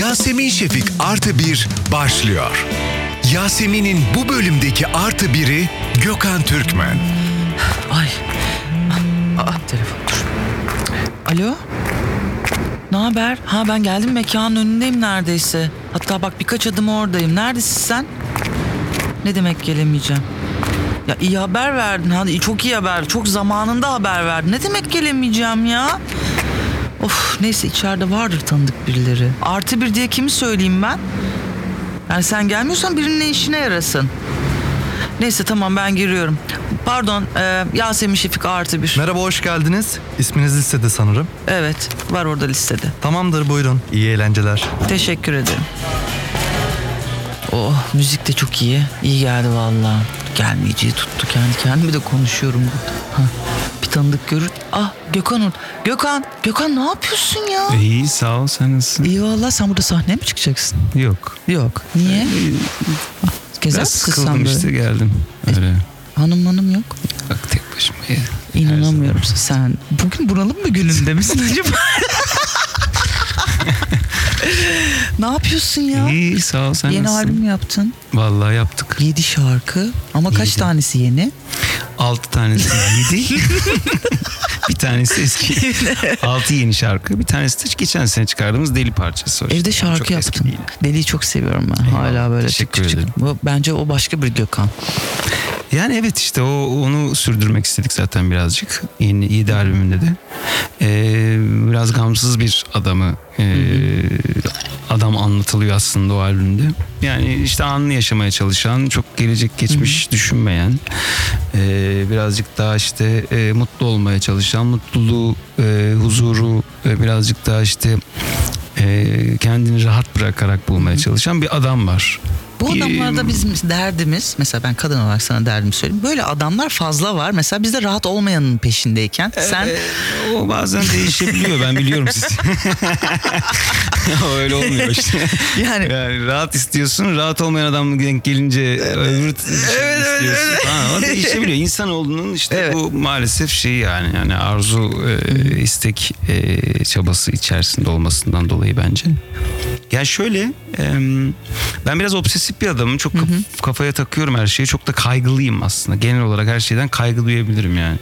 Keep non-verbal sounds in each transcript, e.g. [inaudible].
Yasemin Şefik Artı Bir başlıyor. Yasemin'in bu bölümdeki artı biri Gökhan Türkmen. Ay. Aa, telefon. Alo? Ne haber? Ha ben geldim mekanın önündeyim neredeyse. Hatta bak birkaç adım oradayım. Neredesin sen? Ne demek gelemeyeceğim? Ya iyi haber verdin. Hadi çok iyi haber. Çok zamanında haber verdin. Ne demek gelemeyeceğim ya? Of neyse içeride vardır tanıdık birileri. Artı bir diye kimi söyleyeyim ben? Yani sen gelmiyorsan birinin işine yarasın. Neyse tamam ben giriyorum. Pardon e, Yasemin Şefik artı bir. Merhaba hoş geldiniz. İsminiz listede sanırım. Evet var orada listede. Tamamdır buyurun. İyi eğlenceler. Teşekkür ederim. Oh müzik de çok iyi. İyi geldi vallahi. Gelmeyeceği tuttu kendi kendime de konuşuyorum burada. Hah, bir tanıdık görür. Ah Gökhan orada. Gökhan, Gökhan ne yapıyorsun ya? İyi sağ ol sen nasılsın? İyi valla sen burada sahneye mi çıkacaksın? Yok. Yok. Niye? Gezer Biraz misin sen sıkıldım böyle? işte geldim. Öyle. Hanım hanım yok. Bak tek başıma ya. İnanamıyorum sen. Bugün bunalım mı gününde misin [laughs] acaba? ne yapıyorsun ya? İyi sağ ol sen Yeni nasılsın? albüm yaptın. Vallahi yaptık. 7 şarkı. Ama kaç Yedi. tanesi yeni? Altı tanesi yedi. [laughs] bir tanesi eski. Altı yeni şarkı. Bir tanesi de geçen sene çıkardığımız deli parçası. işte. Evde şarkı Çok değil. Deli'yi çok seviyorum ben. Eyvallah, Hala böyle teşekkür çık çık çık. ederim. Bu, bence o başka bir Gökhan. Yani evet işte o onu sürdürmek istedik zaten birazcık. Yeni 7 albümünde de. Ee, biraz gamsız bir adamı e, adam anlatılıyor aslında o albümde. Yani işte anını yaşamaya çalışan, çok gelecek geçmiş düşünmeyen, e, birazcık daha işte e, mutlu olmaya çalışan, mutluluğu, e, huzuru e, birazcık daha işte e, kendini rahat bırakarak bulmaya çalışan bir adam var. Bu adamlarda bizim derdimiz mesela ben kadın olarak sana derdimi söyleyeyim. Böyle adamlar fazla var. Mesela biz de rahat olmayanın peşindeyken sen Ee, o bazen değişebiliyor ben biliyorum sizi. [laughs] öyle olmuyor işte. yani Yani rahat istiyorsun, rahat olmayan adam denk gelince öbür şey istiyorsun. Ha, o değişebiliyor. İnsan olduğunun işte Evet. bu maalesef şey yani yani arzu, e, istek e, çabası içerisinde olmasından dolayı bence. Yani şöyle ben biraz obsesif bir adamım. Çok kaf- kafaya takıyorum her şeyi. Çok da kaygılıyım aslında. Genel olarak her şeyden kaygı duyabilirim yani.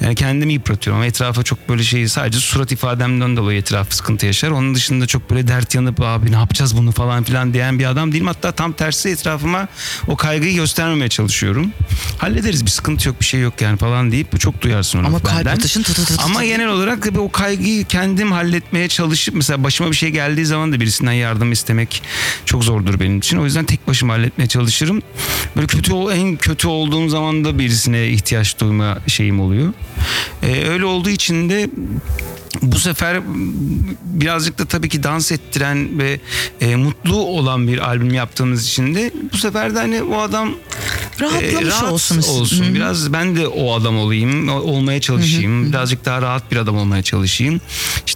Yani kendimi yıpratıyorum ama etrafa çok böyle şey sadece surat ifademden dolayı etraf sıkıntı yaşar. Onun dışında çok böyle dert yanıp abi ne yapacağız bunu falan filan diyen bir adam değilim. Hatta tam tersi etrafıma o kaygıyı göstermemeye çalışıyorum. Hallederiz bir sıkıntı yok bir şey yok yani falan deyip çok duyarsın onu Ama kalp benden. atışın tı tı tı tı Ama genel olarak o kaygıyı kendim halletmeye çalışıp mesela başıma bir şey geldiği zaman da birisinden yardım istemek çok zordur benim için. O yüzden tek başıma halletmeye çalışırım. Böyle kötü en kötü olduğum zaman da birisine ihtiyaç duyma şeyim oluyor. Ee, öyle olduğu için de bu sefer birazcık da tabii ki dans ettiren ve e, mutlu olan bir albüm yaptığımız için de bu sefer de hani o adam Rahatlamış rahat olsun. olsun. Biraz ben de o adam olayım, olmaya çalışayım. Birazcık daha rahat bir adam olmaya çalışayım.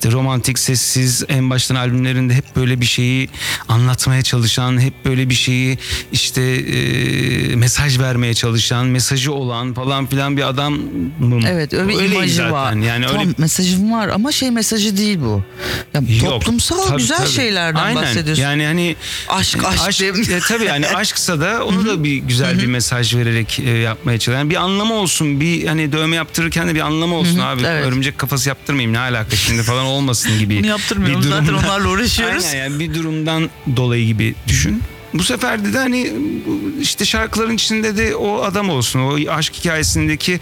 İşte romantik, sessiz, en baştan albümlerinde hep böyle bir şeyi anlatmaya çalışan, hep böyle bir şeyi işte e, mesaj vermeye çalışan, mesajı olan falan filan bir adamım. Evet öyle bir imajı zaten. var. Yani tamam öyle mesajım var ama şey mesajı değil bu. Ya, Yok, toplumsal tabii, güzel tabii. şeylerden Aynen. bahsediyorsun. Yani hani Aşk, aşk diye- e, tabii yani [laughs] aşksa da onu da bir güzel bir mesaj vererek e, yapmaya çalışıyor. Yani bir anlamı olsun. Bir hani dövme yaptırırken de bir anlamı olsun abi. evet. Örümcek kafası yaptırmayayım ne alaka şimdi falan olmasın gibi. Bunu yaptırmıyorum. bir Zaten durumdan- onlarla uğraşıyoruz. Aynen yani bir durumdan dolayı gibi düşün. Bu sefer de, de hani işte şarkıların içinde de o adam olsun. O aşk hikayesindeki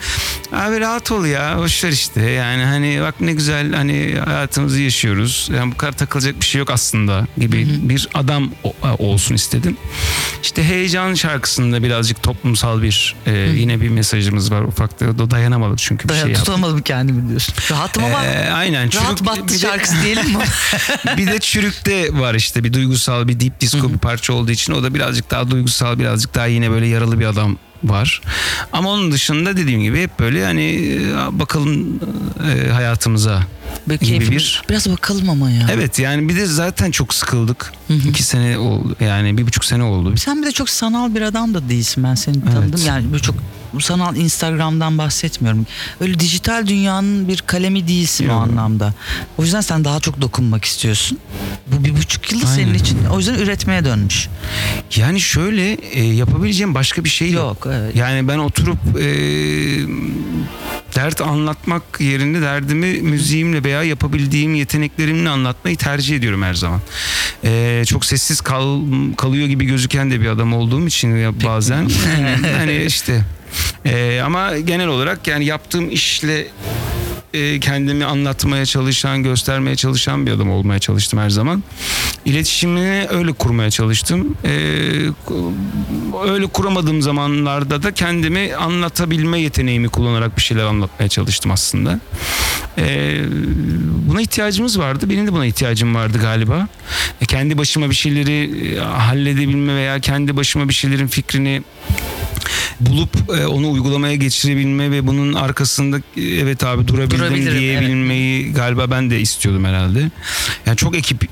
abi rahat ol ya boşver işte. Yani hani bak ne güzel hani hayatımızı yaşıyoruz. Yani bu kadar takılacak bir şey yok aslında gibi bir adam olsun istedim. İşte Heyecan şarkısında birazcık toplumsal bir e, yine bir mesajımız var ufak da o dayanamadık çünkü bir Dayan, şey yaptık. tutamadım kendimi diyorsun. Rahatım ama Ee, aynen. rahat Çürük- battı bir de- şarkısı diyelim mi? [laughs] bir de çürükte var işte bir duygusal bir deep disco bir parça olduğu için o da birazcık daha duygusal birazcık daha yine böyle yaralı bir adam var. Ama onun dışında dediğim gibi hep böyle hani e, bakalım e, hayatımıza Böyle gibi bir Biraz bakalım ama ya. Evet yani bir de zaten çok sıkıldık. İki sene oldu yani bir buçuk sene oldu. Sen bir de çok sanal bir adam da değilsin ben seni tanıdım. Evet. Yani böyle çok sanal Instagram'dan bahsetmiyorum. Öyle dijital dünyanın bir kalemi değilsin o Yok. anlamda. O yüzden sen daha çok dokunmak istiyorsun. Bu bir buçuk yıl senin Aynen. için o yüzden üretmeye dönmüş. Yani şöyle e, yapabileceğim başka bir şey yok. Yok, evet. Yani ben oturup e, dert anlatmak yerine derdimi müziğimle veya yapabildiğim yeteneklerimle anlatmayı tercih ediyorum her zaman. E, çok sessiz kal, kalıyor gibi gözüken de bir adam olduğum için ya bazen [laughs] hani işte e, ama genel olarak yani yaptığım işle e, kendimi anlatmaya çalışan, göstermeye çalışan bir adam olmaya çalıştım her zaman. İletişimini öyle kurmaya çalıştım. E, öyle kuramadığım zamanlarda da kendimi anlatabilme yeteneğimi kullanarak bir şeyler anlatmaya çalıştım aslında. E, buna ihtiyacımız vardı. Benim de buna ihtiyacım vardı galiba. Kendi başıma bir şeyleri halledebilme veya kendi başıma bir şeylerin fikrini bulup e, onu uygulamaya geçirebilme ve bunun arkasında e, evet abi durabildim diyebilmeyi galiba ben de istiyordum herhalde. Yani çok ekip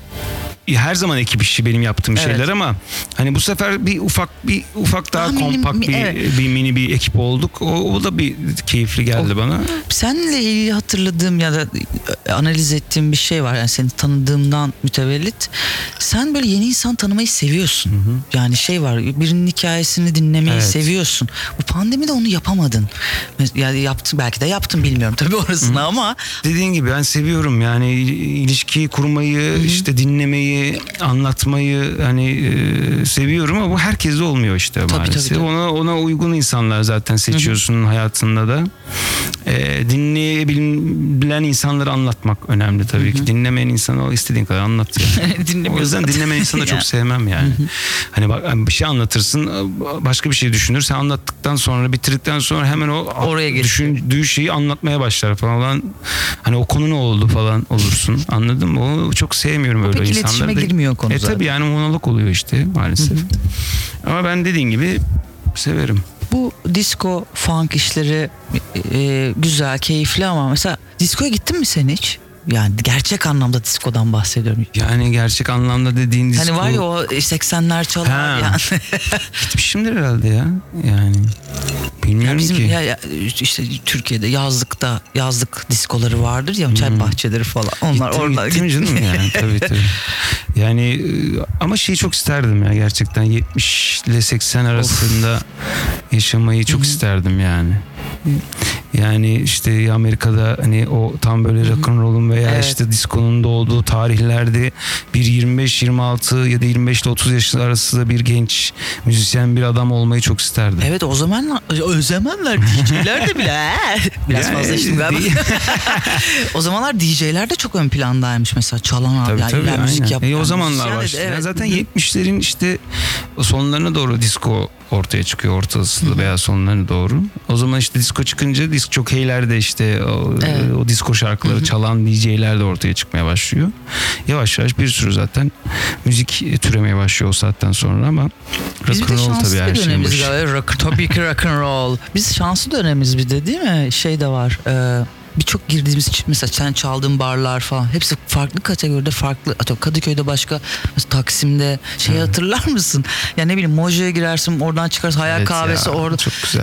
her zaman ekip işi benim yaptığım Evet. şeyler ama hani bu sefer bir ufak bir ufak daha Daha kompakt mi- bir, evet. bir mini bir ekip olduk. O, o da bir keyifli geldi bana. Seninle ilgili hatırladığım ya da analiz ettiğim bir şey var. Yani seni tanıdığımdan mütevellit. Sen böyle yeni insan tanımayı seviyorsun. Yani şey var birinin hikayesini dinlemeyi Evet. seviyorsun. Bu pandemide onu yapamadın. Yani yaptın belki de yaptın bilmiyorum tabii orasını ama Dediğin gibi ben seviyorum yani il- ilişkiyi kurmayı, işte dinlemeyi, anlatmayı hani e, seviyorum ama bu herkeste olmuyor işte Tabii, maalesef. tabii, tabii. Ona ona uygun insanlar zaten seçiyorsun hayatında da. E, dinleyebilen insanları anlatmak önemli tabii ki. Dinlemeyen insanı o istediğin kadar anlat yani. [laughs] o yüzden dinlemeyen insanı [laughs] çok sevmem yani. hani bak bir şey anlatırsın başka bir şey düşünür. Sen anlattıktan sonra bitirdikten sonra hemen o Oraya düşündüğü şeyi anlatmaya başlar falan. Hani o konu ne oldu falan olursun. Anladın mı? O çok sevmiyorum öyle pek insanları. iletişime da. girmiyor konu E zaten. tabii yani monolog oluyor işte maalesef. Ama ben dediğin gibi severim. Bu disco funk işleri e, güzel, keyifli ama mesela diskoya gittin mi sen hiç? Yani gerçek anlamda diskodan bahsediyorum. Yani gerçek anlamda dediğin disco. Hani var ya o 80'ler çalar Ha. yani. Gitmişimdir herhalde ya. Yani bilmiyorum Ya bizim ki. ya, ya işte Türkiye'de yazlıkta yazlık diskoları vardır ya çay bahçeleri falan. Onlar Gittim, oralar gittim canım yani tabii tabii. [laughs] Yani e, ama şeyi çok isterdim ya gerçekten 70 ile 80 arasında yaşamayı çok isterdim yani. Yani işte Amerika'da hani o tam böyle rock and roll'un veya Evet. işte diskonun doğduğu tarihlerde bir 25-26 ya da 25 ile 30 yaş arası da bir genç müzisyen bir adam olmayı çok isterdim. Evet o zamanlar o zamanlar DJ'ler de bile biraz Yani fazla içtim galiba. [laughs] o zamanlar DJ'ler de çok ön plandaymış mesela çalan abi. Tabii yani tabii müzik yapan E, o zamanlar başladı. Yani evet. zaten 70'lerin işte sonlarına doğru disco ortaya çıkıyor ortası veya sonlarına doğru. O zaman işte disco çıkınca disk jokeyler de işte o, Evet. o disco şarkıları çalan DJ'ler de ortaya çıkmaya başlıyor. Yavaş yavaş bir sürü zaten müzik türemeye başlıyor o saatten sonra ama rock and roll tabii her şeyin başı. Rock, tabii ki rock and roll. Biz şanslı dönemiz bir de değil mi? Şey de var. E, birçok girdiğimiz ç- mesela sen çaldığın barlar falan hepsi farklı kategoride farklı atıyorum Kadıköy'de başka Taksim'de şey hatırlar mısın? Ya ne bileyim Mojo'ya girersin oradan çıkarsın hayal Evet kahvesi ya, orada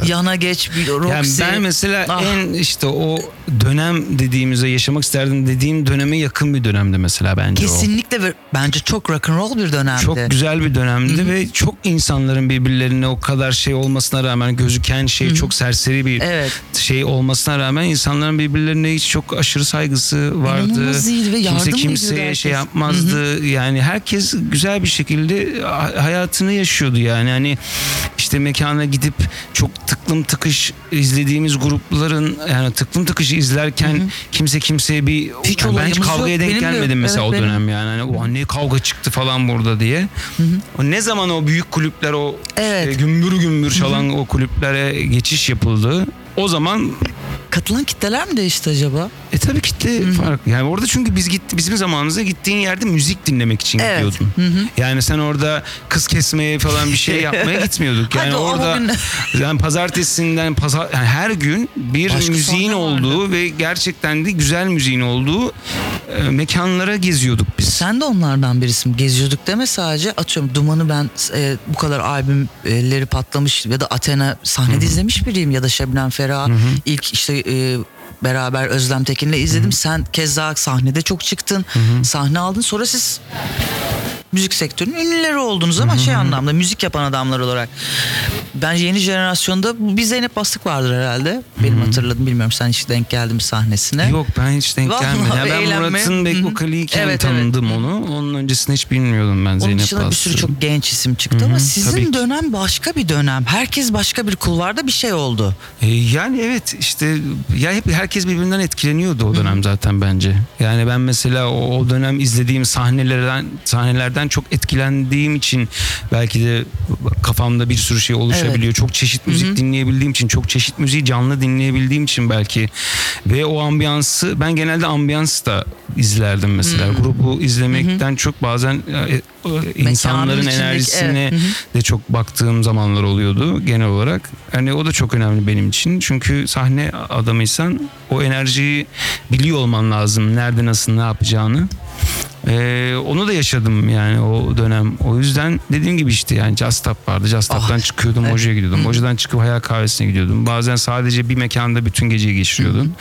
yana geç bir Yani Roxy. ben mesela Ah. en işte o dönem dediğimizde yaşamak isterdim dediğim döneme yakın bir dönemdi mesela bence o. Kesinlikle ve bence çok rock and roll bir dönemdi. Çok güzel bir dönemdi ve çok insanların birbirlerine o kadar şey olmasına rağmen gözüken şey çok serseri bir Evet. şey olmasına rağmen insanların birbirlerine hiç çok aşırı saygısı vardı. Ve Kimse kimseye şey yapmazdı. Yani herkes güzel bir şekilde ha- hayatını yaşıyordu yani. Hani işte mekana gidip çok tıklım tıkış izlediğimiz grupların yani tıklım tıkış izlerken kimse kimseye bir Hiç yani ben hiç kavgaya denk Benim de yok. gelmedim mesela Evet, o benim. dönem yani. Hani o ne kavga çıktı falan burada diye. O ne zaman o büyük kulüpler o Evet. işte gümbür gümbür çalan o kulüplere geçiş yapıldı. O zaman katılan kitleler mi değişti acaba? E tabii kitle fark. Yani orada çünkü biz gitti bizim zamanımızda gittiğin yerde müzik dinlemek için Evet. gidiyordun. Yani sen orada kız kesmeye falan bir şey yapmaya [laughs] gitmiyorduk. Yani Hadi orada [laughs] yani pazartesinden pazar yani her gün bir Başka müziğin sahne vardı. olduğu ve gerçekten de güzel müziğin olduğu e, mekanlara geziyorduk biz. Sen de onlardan birisin. Geziyorduk deme sadece. Atıyorum Duman'ı ben e, bu kadar albümleri patlamış ya da Athena sahnede izlemiş biriyim ya da Şebnem Ferah ilk işte e, beraber Özlem Tekin'le izledim. Sen keza sahnede çok çıktın. Sahne aldın. Sonra siz müzik sektörünün ünlüleri oldunuz ama şey anlamda müzik yapan adamlar olarak. Bence yeni jenerasyonda bir Zeynep Bastık vardır herhalde. Benim hatırladım bilmiyorum sen hiç denk geldin mi sahnesine. Yok ben hiç denk Vallahi gelmedim. Yani ben eğlenme. Murat'ın vokaliyken Evet, evet. tanıdım onu. Onun öncesinde hiç bilmiyordum ben Onun Zeynep dışında bir sürü çok genç isim çıktı ama sizin dönem başka bir dönem. Herkes başka bir kulvarda bir şey oldu. E, Yani evet işte ya hep herkes birbirinden etkileniyordu o dönem zaten bence. Yani ben mesela o, o dönem izlediğim sahnelerden sahnelerden çok etkilendiğim için belki de kafamda bir sürü şey oluşabiliyor. Çok çeşit müzik dinleyebildiğim için, çok çeşit müziği canlı dinleyebildiğim için belki ve o ambiyansı ben genelde ambiyans da izlerdim mesela. Grubu izlemekten çok bazen e, e, insanların enerjisine evet. De çok baktığım zamanlar oluyordu genel olarak. Hani o da çok önemli benim için. Çünkü sahne adamıysan o enerjiyi biliyor olman lazım. Nerede nasıl ne yapacağını. Ee, onu da yaşadım yani o dönem. O yüzden dediğim gibi işte yani Stop vardı. Just Stop'tan Ah, çıkıyordum, evet. Moja'ya gidiyordum. Moja'dan çıkıp Hayal Kahvesi'ne gidiyordum. Bazen sadece bir mekanda bütün geceyi geçiriyordum.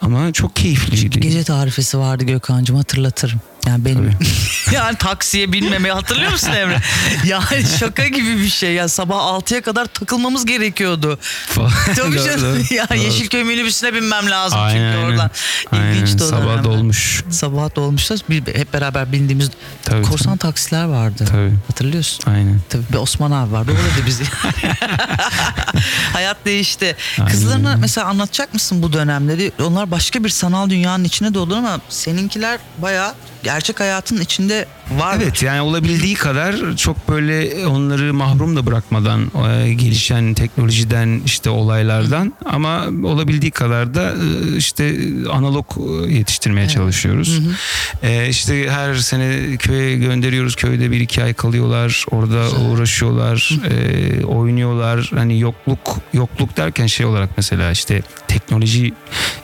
Ama çok keyifliydi. Gece tarifesi vardı Gökhan'cığım hatırlatırım. Yani benim [laughs] yani taksiye binmemeyi hatırlıyor musun Emre? [laughs] Yani şaka gibi bir şey. Ya sabah 6'ya kadar takılmamız gerekiyordu. [laughs] Tabii canım. Ya. Yeşilköy minibüsüne binmem lazım Aynen, çünkü aynen. oradan. Aynen. İlginçti o Sabah dolmuş. Sabah dolmuştu. Bir, hep beraber bindiğimiz Tabii, korsan taksiler vardı. Tabii. Hatırlıyorsun. Aynen. Tabii bir Osman abi vardı. O da bizi. Hayat değişti. Aynen Kızlarına mesela anlatacak mısın bu dönemleri? Onlar başka bir sanal dünyanın içine doğdu ama seninkiler bayağı gerçek hayatın içinde var. Evet yani olabildiği kadar çok böyle onları mahrum da bırakmadan e, gelişen teknolojiden işte olaylardan ama olabildiği kadar da e, işte analog e, yetiştirmeye çalışıyoruz. E, işte her sene köye gönderiyoruz. Köyde bir iki ay kalıyorlar. Orada uğraşıyorlar. e, oynuyorlar. Hani yokluk yokluk derken şey olarak mesela işte teknoloji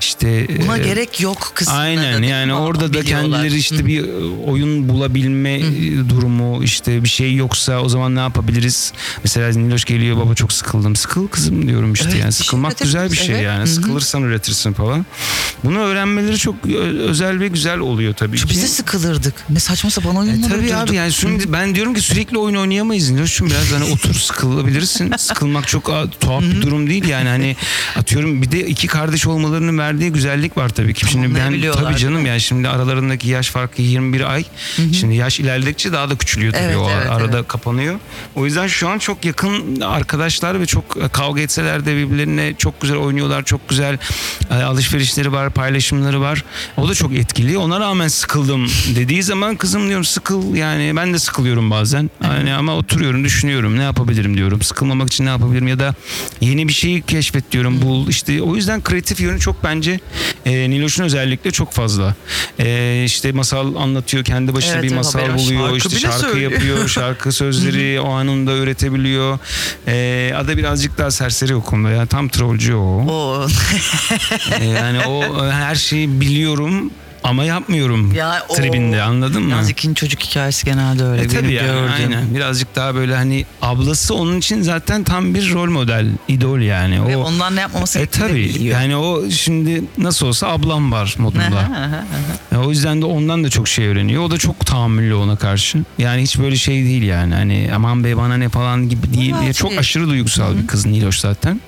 işte Buna e, gerek yok kısmına Aynen yani orada da kendileri işte bir e, oyun bulabilme e, durumu işte bir şey yoksa o zaman ne yapabiliriz? Mesela Niloş geliyor baba çok sıkıldım. Sıkıl kızım diyorum işte Evet, yani bir şey sıkılmak güzel bir şey yani evet. Hı hı. sıkılırsan üretirsin falan. Bunu öğrenmeleri çok ö- özel ve güzel oluyor tabii Çünkü ki. Biz de sıkılırdık. Ne saçma sapan oyunlar E tabii uydurduk. abi yani şimdi ben diyorum ki sürekli oyun oynayamayız Niloş'cum biraz hani otur sıkılabilirsin. [laughs] Sıkılmak çok tuhaf bir durum değil yani hani atıyorum bir de iki kardeş olmalarının verdiği güzellik var tabii ki. Şimdi ben tabii canım yani şimdi aralarındaki yaş farkı 21 ay. Şimdi yaş ilerledikçe daha da küçülüyor tabii Evet, o evet, arada evet. kapanıyor. O yüzden şu an çok yakın arkadaşlar ve çok e, kavga etseler de birbirlerine çok güzel oynuyorlar. Çok güzel e, alışverişleri var, paylaşımları var. O da çok etkili. Ona rağmen sıkıldım dediği zaman kızım diyorum sıkıl yani ben de sıkılıyorum bazen. Yani ama oturuyorum düşünüyorum ne yapabilirim diyorum. Sıkılmamak için ne yapabilirim ya da yeni bir şeyi keşfet diyorum. Bul işte o yüzden kreatif yönü çok bence e, Niloş'un özellikle çok fazla. E, işte masal anlatıyor kendi başına Evet, bir masal haber- buluyor. şarkı işte şarkı söylüyor. yapıyor. [laughs] Şarkı sözleri o anında üretebiliyor. E, Ada birazcık daha serseri o konuda. Yani tam trollcü o. O E, yani o e, her şeyi biliyorum ama yapmıyorum Ya o- tribinde anladın mı? Yalnız ikinci çocuk hikayesi genelde öyle. E tabii yani gördüğüm. aynen. Birazcık daha böyle hani ablası onun için zaten tam bir rol model, idol yani. Ve o ondan ne yapmaması e gerektiğini tabii biliyor. yani o şimdi nasıl olsa ablam var modunda. E, o yüzden de ondan da çok şey öğreniyor. O da çok tahammüllü ona karşı. Yani hiç böyle şey değil yani. Hani aman be bana ne falan gibi değil. Evet, çok aşırı duygusal bir kız Niloş zaten.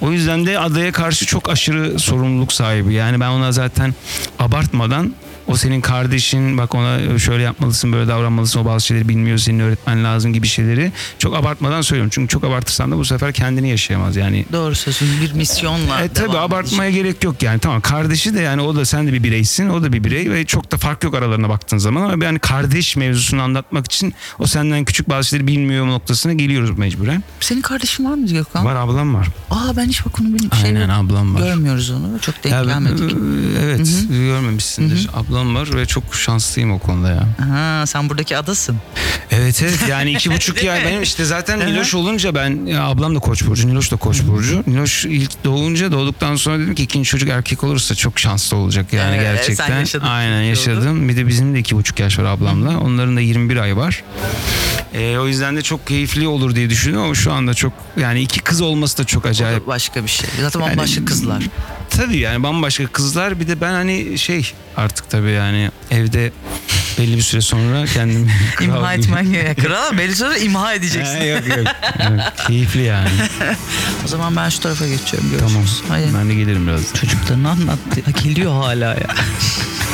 O yüzden de adaya karşı çok aşırı sorumluluk sahibi. Yani ben ona zaten abartmadan olmadan o senin kardeşin bak ona şöyle yapmalısın böyle davranmalısın o bazı şeyleri bilmiyor senin öğretmen lazım gibi şeyleri çok abartmadan söylüyorum. Çünkü çok abartırsan da bu sefer kendini yaşayamaz yani. Doğru sözün bir misyonla E tabi devam abartmaya gerek yok yani tamam kardeşi de yani o da sen de bir bireysin o da bir birey ve çok da fark yok aralarına baktığın zaman ama yani kardeş mevzusunu anlatmak için o senden küçük bazı şeyleri bilmiyor noktasına geliyoruz mecburen. Senin kardeşin var mı Gökhan? Var ablam var. Aa ben hiç bak onu benim şey Aynen ablam var. görmüyoruz onu. Çok denk Ya gelmedik. evet görmemişsindir. Ablam var ve çok şanslıyım o konuda ya. Ha, sen buradaki adasın. Evet evet [laughs] yani iki buçuk ay benim işte zaten Niloş olunca ben ya ablam da koç burcu Niloş da koç burcu. Niloş ilk doğunca doğduktan sonra dedim ki ikinci çocuk erkek olursa çok şanslı olacak yani Evet, gerçekten. sen yaşadın. Aynen yaşadım. Bir de bizim de iki buçuk yaş var ablamla. Onların da 21 ay var. Ee, o yüzden de çok keyifli olur diye düşünüyorum ama şu anda çok yani iki kız olması da çok O acayip. da başka bir şey. Zaten bambaşka kızlar. Tabii yani bambaşka kızlar bir de ben hani şey artık tabii yani evde belli bir süre sonra kendimi İmha [laughs] etmen gerek. Kral belli sonra imha edeceksin. Ha, yok yok. Yok, Keyifli yani. [laughs] O zaman ben şu tarafa geçiyorum. tamam. Görüşürüz. Hayır. Ben de gelirim birazdan. Çocuklarını anlattı. Geliyor hala ya. [laughs]